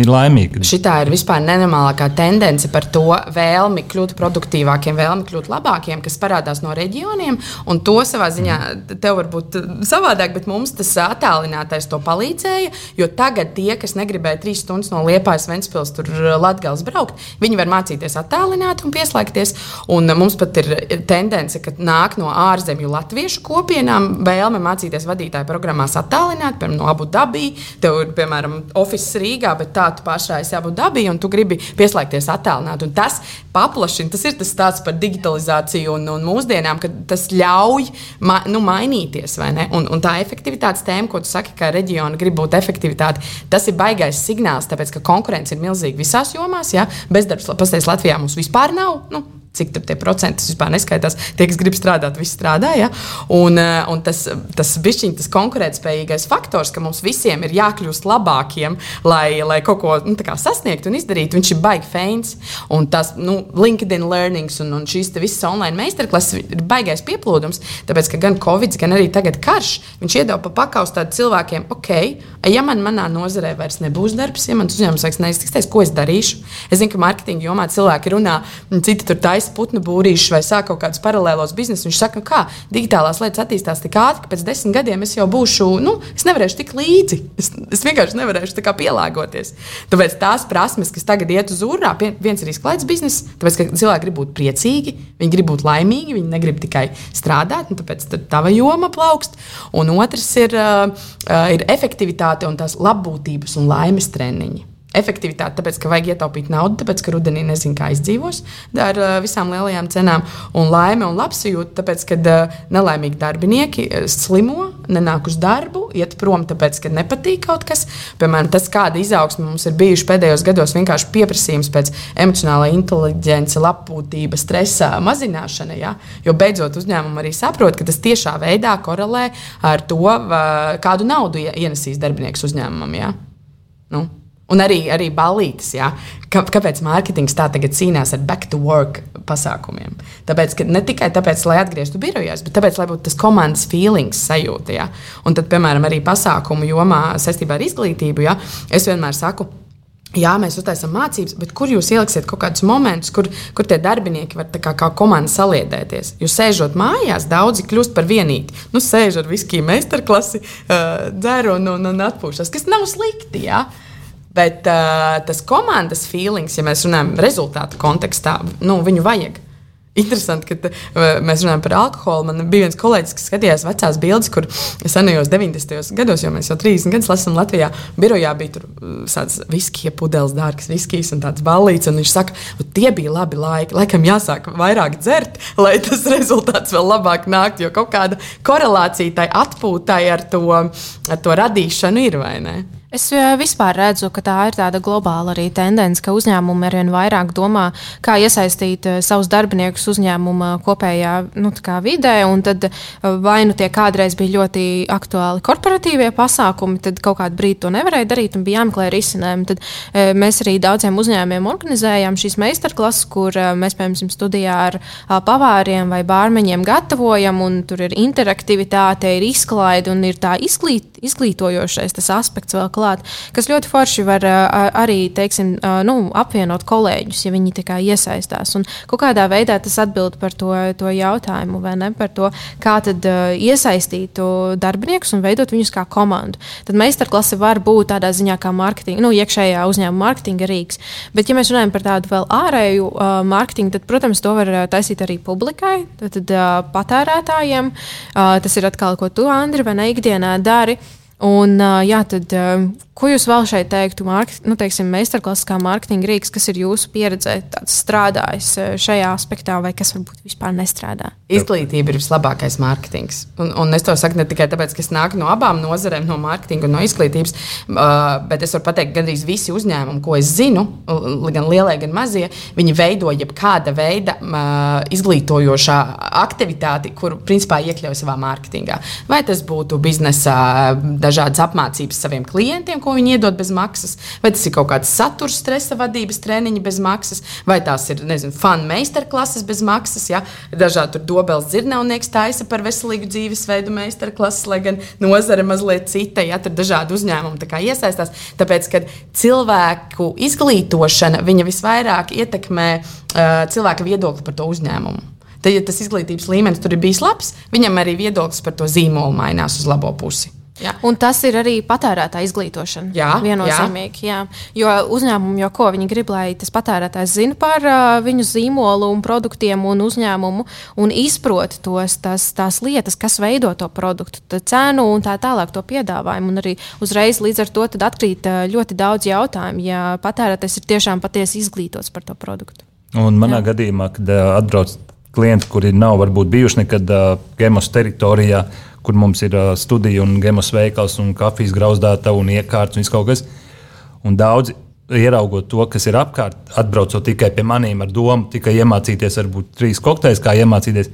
ir laimīgi. Šitā ir vispār nenormālākā tendence par to vēlmi kļūt produktīvākiem, vēlmi kļūt labākiem, kas parādās no reģioniem. Un to savā ziņā tev var būt savādāk, bet mums tas attālinātais to palīdzēja. Jo tagad tie, kas negribēja trīs stundas no Liepājas, Ventspils, tur Latgales braukt, viņi var mācīties attālināti un pieslēgties. Un mums pat ir tendence, ka nāk no ārzemju latviešu kopienām vēlme mācīties vadītāju programmās attālināti, piemēram, no Abu Dabī. Tev ir, piemēram, oficiāls Rīgā, bet tā tu pašā esi Abu Dabī un tu gribi pieslēgties attālināti. Un tas paplašina, tas ir tas stāsts par digitalizāciju un, un mūsdienām, ka tas ļauj ma, nu, mainīties. vai ne? Un, un tā efektivitātes tēma, ko tu saki, ka reģiona grib būt efektivitāte, tas ir baigais signāls, tāpēc ka konkurence ir milzīga visās jomās. Ja? Bezdarbs, pastāstīs, Latvijā mums vispār nav. Nu, cik tur tie procenti tas vispār neskaitās. Tie, kas grib strādāt, visi strādā. Ja? Un, eh, un tas, tas, bišķiņ, tas konkurētspējīgais faktors, ka mums visiem ir jākļūst labākiem, lai, lai kaut ko nu, sasniegtu un izdarītu, viņš ir baigi feins. Un tas nu, LinkedIn learnings un, un šīs visas online meistarklases ir baigais pieplūdums. Tāpēc, ka gan Covid, gan arī tagad karš, viņš iedod pa pakaus tādiem cilvēkiem, ok, ja man manā nozarē vairs nebūs darbs, ja mans uzņēmums vairs neiztiks, ko es darīšu. Es zinu, ka mārketinga jomā cilvēki runā, citi tur taisa putnu būrīšus vai sāk kaut kādus paralēlos biznesus. Viņš saka, nu kā digitālās lietas attīstās tik ātri, ka pēc desmit gadiem es jau būšu, nu, es nevarēšu tik līdzi. Es, es vienkārši nevarēšu tā kā pielāgoties. Tāpēc tās prasmes, kas tagad iet uz urā, viens ir izklaides bizness, tāpēc ka cilvēki grib būt priecīgi, viņi grib būt laimīgi, viņi negrib tikai strādāt, un tāpēc tad tava joma plaukst. Un otrs ir, uh, uh, ir efektivitāte un tās labbūtības un laimes treniņi. Efektivitāte, tāpēc, ka vajag ietaupīt naudu, tāpēc, ka rudenī nezinu, kā izdzīvos ar uh, visām lielajām cenām, un laime un labsajūta, tāpēc, ka uh, nelaimīgi darbinieki uh, slimo, nenāk uz darbu, iet prom, tāpēc, ka nepatīk kaut kas. Piemēram, tas, kāda izaugsme mums ir bijuši pēdējos gados, vienkārši pieprasījums pēc emocionālā inteligence, labklājība, stresa mazināšana. Ja? Jo beidzot uzņēmumi arī saprot, ka tas tiešā veidā korelē ar to, kādu naudu ie- ienesīs darbinieks uzņēmumam. Ja? Nu. Un arī, arī balītas. Ja? Kā, kāpēc mārketings tā tagad cīnās ar back to work pasākumiem? Tāpēc, ka ne tikai tāpēc, lai atgrieztu birojās, bet tāpēc, lai būtu tas komandas feelings sajūta. Ja? Un tad, piemēram, arī pasākumu jomā saistībā ar izglītību, ja? es vienmēr saku. Jā, mēs uztaisām mācības, bet kur jūs ieliksiet kaut kādus momentus, kur, kur tie darbinieki var kā, kā komanda saliedēties? Jo sēžot mājās, daudzi kļūst par vienīti. Nu, sēž ar viskiju meistarklasi, uh, dzer un, un, un atpūšas, kas nav slikti. Jā. Bet uh, tas komandas feelings, ja mēs runājam rezultātu kontekstā, nu, viņu vajag. Interesanti, ka uh, mēs runājam par alkoholu. Man bija viens kolēģis, kas skatījās vecās bildes, kur senajos 90. gados, jo mēs jau 30 gadus lasām Latvijā, birojā bija uh, tādas viskija pudeles, dārgas viskijas un tādas ballītes. Un viņš saka, "Nu, tie bija labi laiki. Laikam jāsāk vairāk dzert, lai tas rezultāts vēl labāk nāktu. Jo kaut kāda korelācija tai atpūtai ar to, ar to radīšanu ir vai ne? Es eh, vispār redzu, ka tā ir tāda globāla arī tendence, ka uzņēmumi arvien vairāk domā, kā iesaistīt eh, savus darbiniekus uzņēmuma kopējā nu, vidē. Tad eh, vai nu tie kādreiz bija ļoti aktuāli korporatīvie pasākumi, tad kaut kādu brīdi to nevarēja darīt un bija jāmeklē risinājumi. Tad eh, mēs arī daudziem uzņēmumiem organizējām šīs meistarklases, kur eh, mēs, piemēram, studijā ar ā, pavāriem vai bārmeņiem gatavojam, un tur ir interaktivitāte, ir izklaide un ir tā izglīt, izglītojošais aspekts vēl klāt, kas ļoti forši var arī teiksim, nu, apvienot kolēģus, ja viņi iesaistās. Un kādā veidā tas atbild par to, to jautājumu, vai ne? Par to, kā tad uh, iesaistīt darbiniekus un veidot viņus kā komandu. Tad meistarklase var būt tādā ziņā kā mārketinga, nu, iekšējā uzņēmuma mārketinga rīks. Bet, ja mēs runājam par tādu vēl ārēju uh, mārketingu, tad, protams, to var uh, taisīt arī publikai, tad, tad uh, patērētājiem. Uh, tas ir atkal, ko tu, Andri, vai ne ikdienā dari. Un, jā, tad, Ko jūs vēl šeit teiktu, market, nu, teiksim, meistarklases kā mārketinga rīks, kas ir jūsu pieredzē strādājis eh, šajā aspektā, vai kas varbūt vispār nestrādā? Izglītība ir vislabākais mārketings. Un, un es to saku ne tikai tāpēc, ka es nāku no abām nozarēm, no mārketinga un no izglītības, uh, bet es varu pateikt, ka gandrīz visi uzņēmumi, ko es zinu, gan lielie, gan mazie, viņi veido jebkāda veida uh, izglītojošā aktivitāti, kuru principā iekļauj savā mārketingā. Vai tas būtu biznesa, dažādas apmācības saviem klientiem, ko viņi iedod bez maksas, vai tas ir kaut kāds saturs, stresa vadības treniņi bez maksas, vai tās ir fanu meistarklases bez maksas. Ja? Dažādi tur dobels dzirnavnieks taisa par veselīgu dzīvesveidu meistarklases, lai gan nozare mazliet cita, ja tur dažādi uzņēmumi iesaistās. Tāpēc, kad cilvēku izglītošana visvairāk ietekmē uh, cilvēka viedokli par to uzņēmumu. Tad, ja tas izglītības līmenis tur ir bijis labs, viņam arī viedoklis par to zīmolu mainās uz labo pusi. Jā. Un tas ir arī patērētāja izglītošana. Jā, viennozīmīgi. Jā. Jā. Jo uzņēmumi jau ko viņi grib, lai tas patērētājs zina par uh, viņu zīmolu un produktiem un uzņēmumu un izprot tos, tas, tās lietas, kas veido to produktu, cenu un tā tālāk to piedāvājumu. Un arī uzreiz līdz ar to atkrīt ļoti daudz jautājumu, ja patērētājs ir tiešām patiesi izglītots par to produktu. Un manā Jā. gadījumā, kad uh, atbrauc klienti, kuri nav varbūt bijuši nekad uh, Gemos teritorijā, uh, kur mums ir uh, studija un gemos veikals un kafijas grauzdāta un iekārts un viss kaut kas. Un daudzi ieraugot to, kas ir apkārt, atbraucot tikai pie maniem ar domu, tikai iemācīties, varbūt trīs kokteļus, kā iemācīties.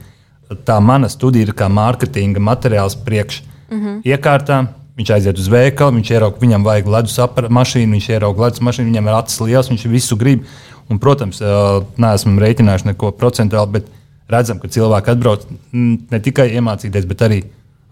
Tā mana studija ir kā mārketinga materiāls priekš mm -hmm. iekārtām. Viņš aiziet uz veikalu, viņš ierauga, viņam vajag ledus mašīnu, viņš ierauga ledus mašīnu, viņam ir acis liels, viņš visu grib. Un, protams, neesam rēķinājuši neko procentuāli, bet redzam, ka cilvēki atbrauc ne tikai iemācīties, bet arī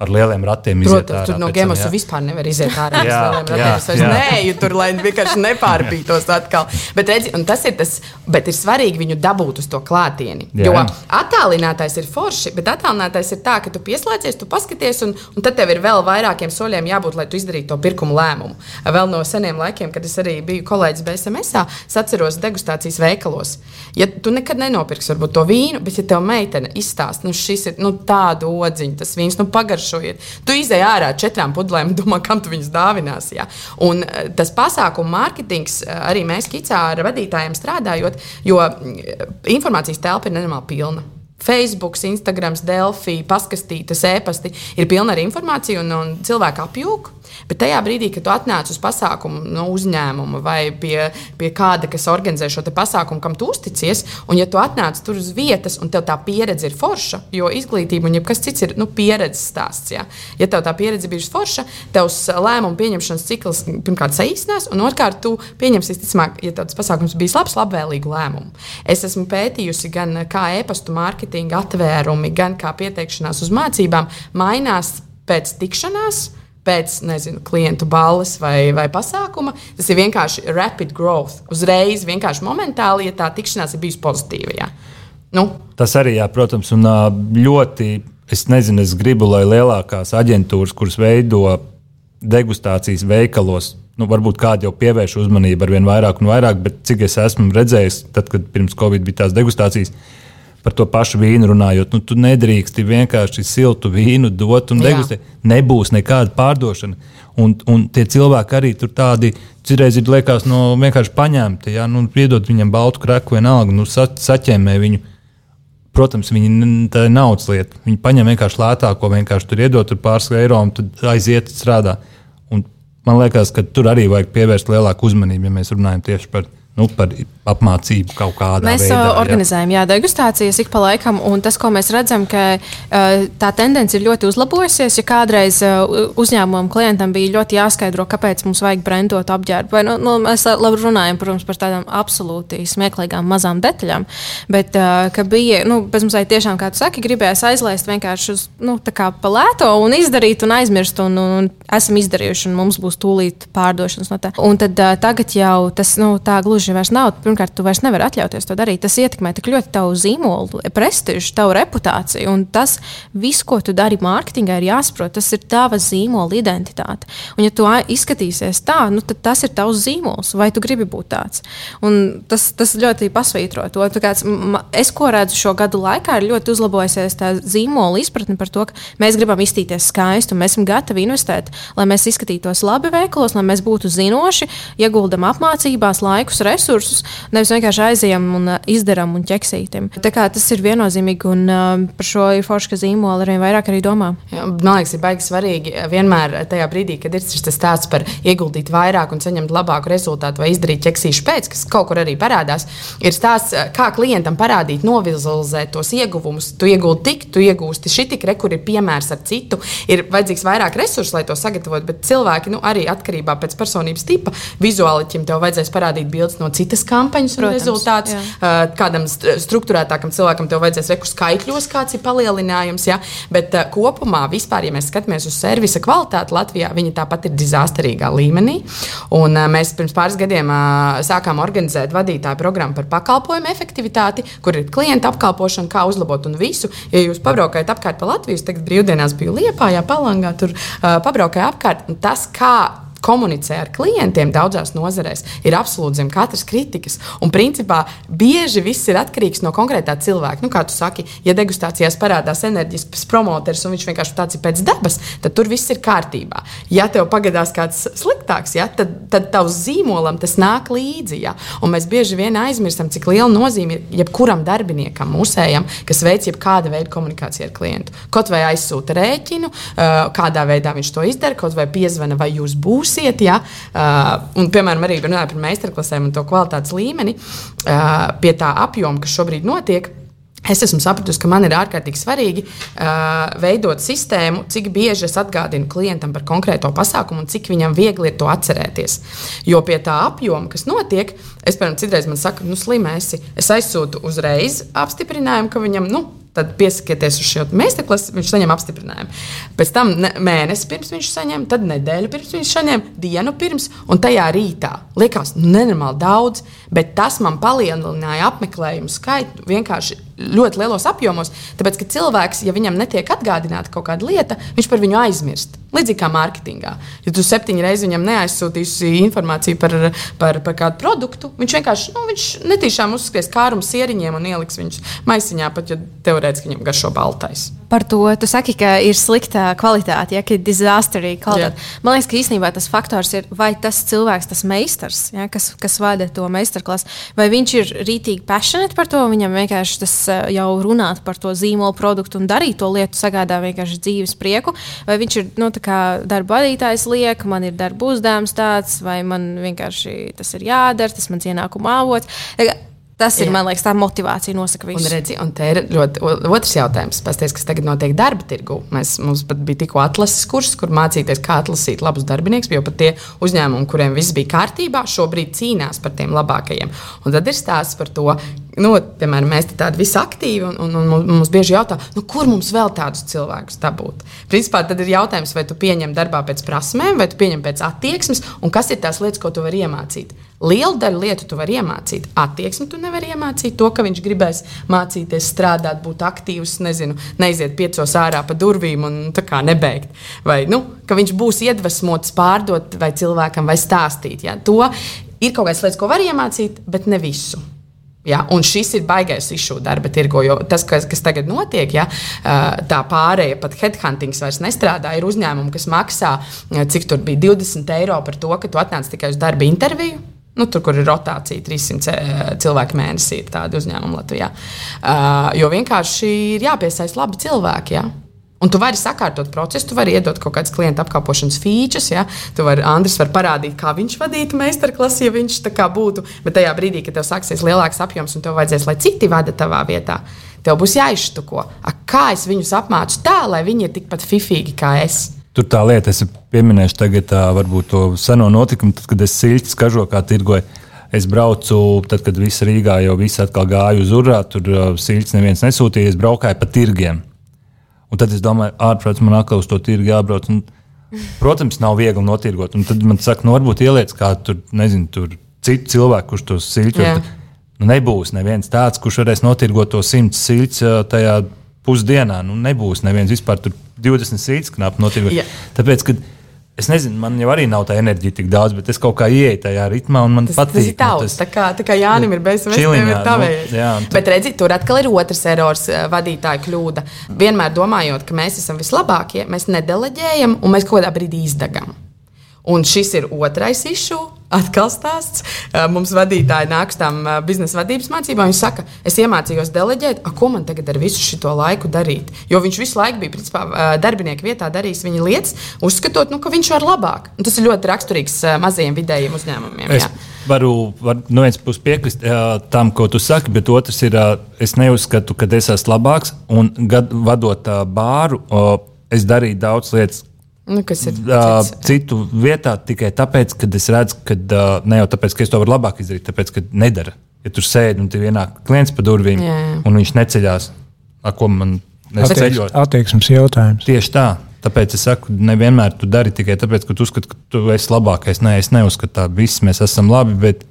ar lieliem ratiem iziet Protams, ārā. Tur no gēmas vispār nevar iziet ārā. jā, jā, jā. Nē, jo tur lai vienkārši nepārbītos atkal. Bet, redzi, tas ir tas, bet ir svarīgi viņu dabūt uz to klātieni. Jā. Jo attālinātais ir forši, bet attālinātais ir tā, ka tu pieslēdzies, tu paskaties, un, un tad tev ir vēl vairākiem soļiem jābūt, lai tu izdarītu to pirkumu lēmumu. Vēl no seniem laikiem, kad es arī biju kolēģis BSMS, es atceros degustācijas veikalos. Ja tu nekad nenopirksi varbūt, to vīnu, bet ja tev meitene izstāsta, nu šis ir nu, tādu odziņu, tas vīns, nu pagaršo garšojiet. Tu izēj ārā ar četrām pudelēm domā, kam tu viņus dāvinās. Ja? Un eh, tas pasākumu mārketings eh, arī mēs Kicā ar vadītājiem strādājot, jo mm, informācijas telpa ir nenormāli pilna. Facebook, Instagram, Delphi, paskastītas, e-pasti ir pilna ar informāciju, un, un cilvēki apjūg. Bet tajā brīdī, kad tu atnāc uz pasākumu no uzņēmuma vai pie, pie kāda, kas organizē šo pasākumu, kam tu uzticies, un ja tu atnāc tur uz vietas, un tev tā pieredze ir forša, jo izglītība un kas cits ir nu, pieredzes stāsts. Ja? ja tev tā pieredze bijusi forša, tavs lēmumu pieņemšanas cikls pirmkārt saīsinās, un otrkārt tu pieņemsi, visticamāk, ja tas pasākums bijis labs, labvēlīgu lēmumu. Es esmu pētījusi gan kā e-pastu mārketinga atvērumi, gan kā pieteikšanās uz mācībām mainās pēc tikšanās pēc nezinu, klientu balles vai, vai pasākuma. Tas ir vienkārši rapid growth. Uzreiz, vienkārši momentāli, ja tā tikšanās ir bijusi pozitīva. Jā. Nu. Tas arī, jā, protams, un ļoti. Es nezinu, es gribu, lai lielākās aģentūras, kuras veido degustācijas veikalos, nu, varbūt kādi jau pievērš uzmanību ar vien vairāk un vairāk, bet cik es esmu redzējis, tad, kad pirms Covid bija tās degustācijas, uh, par to pašu vīnu runājot, nu, tu nedrīksti vienkārši siltu vīnu dot un degustēt. Nebūs nekāda pārdošana. Un, un tie cilvēki arī tur tādi, citreiz ir liekas, no vienkārši paņemti, ja nu, piedod viņam baltu kraku vienalga, nu, sa, saķēmē viņu. Protams, viņi tā ir naudas lieta. Viņi paņem vienkārši lētāko, vienkārši tur iedot tur pāris eiro un tad aiziet strādāt. Un man liekas, ka tur arī vajag pievērst lielāku uzmanību, ja mēs runājam tieši par nu, par apmācību kaut kādā mēs veidā. Mēs organizējam jā. Jā, degustācijas ik pa laikam, un tas, ko mēs redzam, ka tā tendence ir ļoti uzlabojusies. Ja kādreiz uzņēmumam klientam bija ļoti jāskaidro, kāpēc mums vajag brendot apģērbu, vai nu, nu, mēs labi runājam protams, par tādām absolūti smieklīgām mazām detaļām, bet ka bija, nu, bez mums tiešām, kā tu saki, gribējās aizlaist vienkārši uz, nu, pa lēto un izdarīt un aizmirst, un, un, un esam izdarījuši, un mums būs tūlīt pārdošanas no tā. Un tad tagad jau tas, nu, tā gluži gluži vairs nav. Pirmkārt, tu vairs nevari atļauties to darīt. Tas ietekmē tik ļoti tavu zīmolu, prestižu, tavu reputāciju. Un tas viss, ko tu dari mārketingā, ir jāsaprot. Tas ir tava zīmola identitāte. Un, ja tu izskatīsies tā, nu, tad tas ir tavs zīmols. Vai tu gribi būt tāds? Un tas, tas ļoti pasvītro to. Kāds, es, ko redzu šo gadu laikā, ir ļoti uzlabojusies tā zīmola izpratne par to, ka mēs gribam izstīties skaisti un mēs esam gatavi investēt, lai mēs izskatītos labi veikalos, lai mēs būtu zinoši, ieguldam apmācībās, laikus, resursus, nevis vienkārši aizejam un uh, izdarām un ķeksītam. Tas ir viennozīmīgi, un uh, par šo ir forši, ka zīmola arvien vairāk arī domā. Jā, man liekas, ir baigi svarīgi uh, vienmēr tajā brīdī, kad ir šis stāsts par ieguldīt vairāk un saņemt labāku rezultātu vai izdarīt ķeksīšu pēc, kas kaut kur arī parādās, ir stāsts, kā klientam parādīt, novizualizēt tos ieguvumus. Tu iegūti tik, tu iegūsti šī tik, re, kur ir piemērs ar citu. Ir vajadzīgs vairāk resursu, lai to sagatavotu, bet cilvēki nu, arī atkarībā no personības tipa vizuāliķim tev vajadzēs parādīt bildes no citas kampaņas Protams, rezultātus. Jā. Kādam struktūrētākam cilvēkam tev vajadzēs reku skaitļos, kāds ir palielinājums. Ja? Bet kopumā, vispār, ja mēs skatāmies uz servisa kvalitāti Latvijā, viņa tāpat ir dizasterīgā līmenī. Un, mēs pirms pāris gadiem sākām organizēt vadītāju programmu par pakalpojumu efektivitāti, kur ir klienta apkalpošana, kā uzlabot un visu. Ja jūs pabraukājat apkārt pa Latviju, tagad brīvdienās biju Liepā, jā, Palangā, tur pabraukāju apkārt. Tas, kā komunicē ar klientiem daudzās nozarēs, ir absolūti zem katras kritikas. Un principā bieži viss ir atkarīgs no konkrētā cilvēka. Nu, kā tu saki, ja degustācijās parādās enerģisks promoters un viņš vienkārši tāds ir pēc dabas, tad tur viss ir kārtībā. Ja tev pagadās kāds sliktāks, ja, tad, tad tavs zīmolam tas nāk līdzi. Ja. Un mēs bieži vien aizmirstam, cik liela nozīme ir jebkuram darbiniekam, mūsējam, kas veic jebkāda veida komunikāciju ar klientu. Kaut vai aizsūta rēķinu, kādā veidā viņš to izdara, kaut vai piezvana, vai jūs būsiet būsiet. Ja? Uh, un, piemēram, arī runājot par meistarklasēm un to kvalitātes līmeni, uh, pie tā apjoma, kas šobrīd notiek. Es esmu sapratusi, ka man ir ārkārtīgi svarīgi uh, veidot sistēmu, cik bieži es atgādinu klientam par konkrēto pasākumu un cik viņam viegli ir to atcerēties. Jo pie tā apjoma, kas notiek, es, piemēram, citreiz man saka, nu, slimēsi, es aizsūtu uzreiz apstiprinājumu, ka viņam, nu, Tad piesakieties uz šo meistarklasi, viņš saņem apstiprinājumu. Pēc tam mēnesi pirms viņš saņem, tad nedēļu pirms viņš saņem, dienu pirms, un tajā rītā. Liekas, nu, nenormāli daudz, bet tas man palielināja apmeklējumu skaitu vienkārši ļoti lielos apjomos. Tāpēc, ka cilvēks, ja viņam netiek atgādināta kaut kāda lieta, viņš par viņu aizmirst. Līdzīgi kā mārketingā. Ja tu septiņas reizes viņam neaizsūtīsi informāciju par, par, par kādu produktu, viņš vienkārši nu, viņš netīšām uzskries kārumu sieriņiem un ieliks viņus maisiņā, pat ja teorētiski viņam garšo baltais. Par to tu saki, ka ir slikta kvalitāte, ja ir dizasterīga kvalitāte. Jā. Man liekas, ka īstenībā tas faktors ir, vai tas cilvēks, tas meistars, ja, kas, kas vada to meistarklasu, vai viņš ir rītīgi passionate par to, viņam vienkārši tas eh, jau runāt par to zīmolu produktu un darīt to lietu sagādā vienkārši dzīves prieku, vai viņš ir nu, darba vadītājs liek, man ir darba uzdevums tāds, vai man vienkārši tas ir jādara, tas mans ienākuma avots. Tas ir, Jā. man liekas, tā motivācija nosaka visu. Un, redzi, un te ir ļoti otrs jautājums, pasties, kas tagad notiek darba tirgu. Mēs, mums pat bija tikko atlases kurs, kur mācīties, kā atlasīt labus darbiniekus, jo pat tie uzņēmumi, kuriem viss bija kārtībā, šobrīd cīnās par tiem labākajiem. Un tad ir stāsts par to, nu, piemēram, mēs tādi visi aktīvi, un, un, un mums bieži jautā, nu, kur mums vēl tādus cilvēkus dabūt. Principā tad ir jautājums, vai tu pieņem darbā pēc prasmēm, vai tu pieņem pēc attieksmes, un kas ir tās lietas, ko tu vari iemācīt. Lielu daļu lietu tu vari iemācīt. Attieksmi tu nevari iemācīt. To, ka viņš gribēs mācīties, strādāt, būt aktīvs, nezinu, neiziet piecos ārā pa durvīm un nebeigt. Vai nu, ka viņš būs iedvesmots pārdot vai cilvēkam vai stāstīt. Ja? To ir kaut kādas lietas, ko var iemācīt, bet ne visu. Ja, un šis ir baisais izšūta darba tirgo, jo tas, kas, kas tagad notiek, ja, tā pārējai pat headhunting vairs nestrādā. Ir uzņēmumi, kas maksā, cik tur bija 20 eiro par to, ka tu atnāc tikai uz darba interviju. Nu, tur, kur ir rotācija, 300 cilvēku mēnesī, ir tādi uzņēmumi Latvijā. Uh, jo vienkārši ir jāpiesaista labi cilvēki. Ja? Un tu vari sakārtot procesu, tu vari iedot kaut kādas klienta apkalpošanas features. Ja? Tu vari, Andris var parādīt, kā viņš vadītu meistarklasi, ja viņš tā kā būtu. Bet tajā brīdī, kad tev sāksies lielāks apjoms un tev vajadzēs, lai citi vada tavā vietā, tev būs jāizštuko. A, kā es viņus apmācu tā, lai viņi ir tikpat fifīgi kā es? Tur tā lieta, es pieminēšu tagad tā, varbūt to seno notikumu, tad, kad es silti kažokā tirgoju. Es braucu, tad, kad viss Rīgā jau viss atkal gāja uz urā, tur silts neviens nesūtīja, es braukāju pa tirgiem. Un tad es domāju, ārprāts man atkal uz to tirgu jābrauc. Un, protams, nav viegli notirgot. Un tad man saka, nu, varbūt ieliec kādu tur, nezinu, tur citu cilvēku, kurš tos. Jā. Nu, nebūs neviens tāds, kurš varēs notirgot to simts uh, tajā pusdienā. Nu, nebūs neviens vispār tur 20 siļķus knapi notirgot. Jā. Tāpēc, kad es nezinu, man jau arī nav tā enerģija tik daudz, bet es kaut kā ieeju tajā ritmā un man Tas, patīk. tas ir nu, tavs. Tā kā, tā kā Jānis ir Čiliņā, nevaram nu, tavējais. jā, un tu- Bet redzi, tur atkal ir otrs erors, eh, vadītāja kļūda. Vienmēr domājot, ka mēs esam vislabākie, mēs nedeleģējam un mēs kaut kādā brīdī izdegam. Un šis ir otrais izšūs. Atkal stāsts. Eh, Mums vadītāji nāk uz tām eh, biznesa vadības mācībām. Viņš saka, es iemācījos deleģēt, a, ko man tagad ar visu šo laiku darīt. Jo viņš visu laiku bija principā, eh, darbinieku vietā, darījis viņa lietas, uzskatot, nu, ka viņš var labāk. Un tas ir ļoti raksturīgs mazajiem vidējiem uzņēmumiem. Es jā. varu, var, no vienas puses piekrist jā, tam, ko tu saki, bet otrs ir, ā, es neuzskatu, ka es esmu labāks. Un gad, vadot ā, bāru, o, es darīju daudz lietas. Nu, kas ir cits? Citu vietā tikai tāpēc, ka es redzu, ka ā, ne jau tāpēc, ka es to varu labāk izdarīt, tāpēc, ka nedara. Ja tur sēdi un tur ienāk klients pa durvīm, Jā, jā. un viņš neceļās, ar ko man neceļot. Attieksmes jautājums. Tieši tā. Tāpēc es saku, nevienmēr tu dari tikai tāpēc, ka tu uzskati, ka tu esi labākais. Nē, es neuzskatu tā. Visi mēs esam labi, bet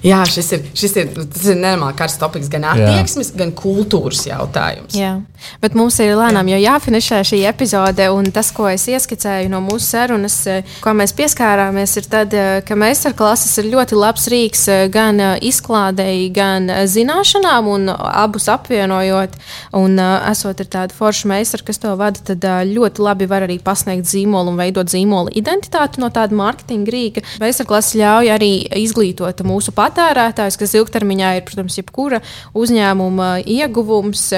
Jā, šis ir, šis ir, tas ir nenormāli karsts topiks, gan attieksmes, gan kultūras jautājums. Jā, bet mums ir lēnām jau jāfinišē šī epizode, un tas, ko es ieskicēju no mūsu sarunas, eh, ko mēs pieskārāmies, ir tad, eh, ka meistarklases ir ļoti labs rīks eh, gan izklādēji, gan zināšanām, un abus apvienojot, un esot ar tādu foršu meistaru, kas to vada, tad ļoti labi var arī pasniegt zīmolu un veidot zīmola identitāti no tāda mārketinga rīka. Meistarklases ļauj arī izglītot mūsu patērētājus, kas ilgtermiņā ir, protams, jebkura uzņēmuma ieguvums.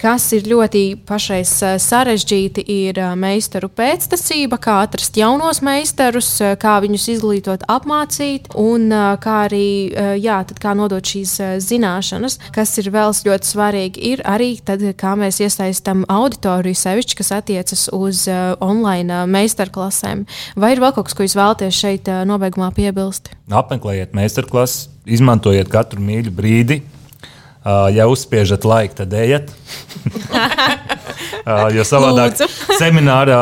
Kas ir ļoti pašais eh, sarežģīti, ir eh, meistaru pēctecība, kā atrast jaunos meistarus, eh, kā viņus izglītot, apmācīt, un kā arī jā, kā nodot šīs zināšanas. Kas ir vēl ļoti svarīgi, ir arī tad, kā mēs iesaistām auditoriju, sevišķi, kas attiecas uz online meistarklasēm. Vai ir vēl kaut kas, ko jūs vēlaties šeit nobeigumā piebilst? apmeklējiet meistarklases, izmantojiet katru mīļu brīdi. Uh, ja uzspiežat laiku, tad ejiet. uh, jo savādāk Lūdzu. seminārā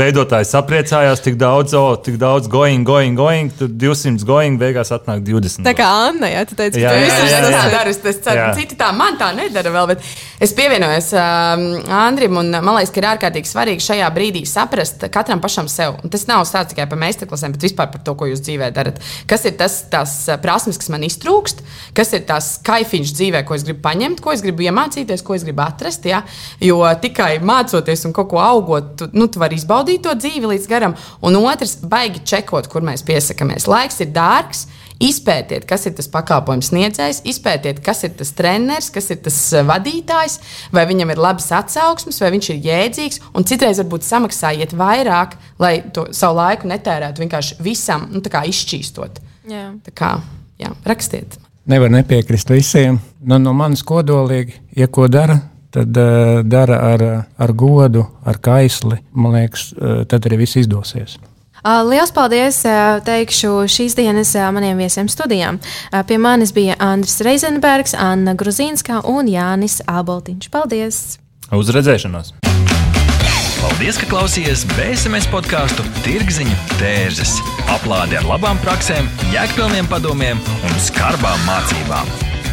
veidotājs sapriecājās, tik daudz, oh, tik daudz going, going, going, tur 200 going, beigās atnāk 20. Tā kā Anna, jā, tu teici, Jā, ka jā, tu jā, jā, jā. tā daru, es- es ceru, Jā. citi tā man tā nedara vēl, bet es pievienojos um, Andrim, un man liekas, ka ir ārkārtīgi svarīgi šajā brīdī saprast katram pašam sev. Un tas nav stāsts tikai par meistarklasēm, bet vispār par to, ko jūs dzīvē darat. Kas ir tas tās uh, prasmes, kas man iztrūkst, kas ir tās kaifiņš dzīvē, ko es gribu paņemt, ko es gribu iemācīties, ko es gribu atrast. Ja? Jo tikai mācoties un kaut ko augot, tu, nu, tu vari izbaudīt to dzīvi līdz garam. Un otrs, baigi čekot, kur mēs piesakāmies. Laiks ir dārgs. Izpētiet, kas ir tas pakalpojums sniedzējs, izpētiet, kas ir tas treneris, kas ir tas eh, vadītājs, vai viņam ir labas atsauksmes, vai viņš ir jēdzīgs. Un citreiz varbūt samaksājiet vairāk, lai to savu laiku netērētu vienkārši visam, nu, tā kā izšķīstot. Jā. Tā kā, jā, rakstiet. Nevar nepiekrist visiem. Nu, no manis kodolīgi, ja ko dara, tad uh, dara ar, ar godu, ar kaisli. Man liekas, uh, tad arī viss izdosies. Uh, Lielas paldies! uh, Teikšu šīs dienas maniem viesiem studijām. Uh, Pie manis bija Andris Reizenbergs, Anna Gruzīnska un Jānis Āboltiņš. Paldies! Uz redzēšanos! Paldies, ka klausījāties BSMS podkāstu Tirziņu tērzes. Aplādi ar labām praktiskām, jēgpilniem padomiem un skarbām mācībām.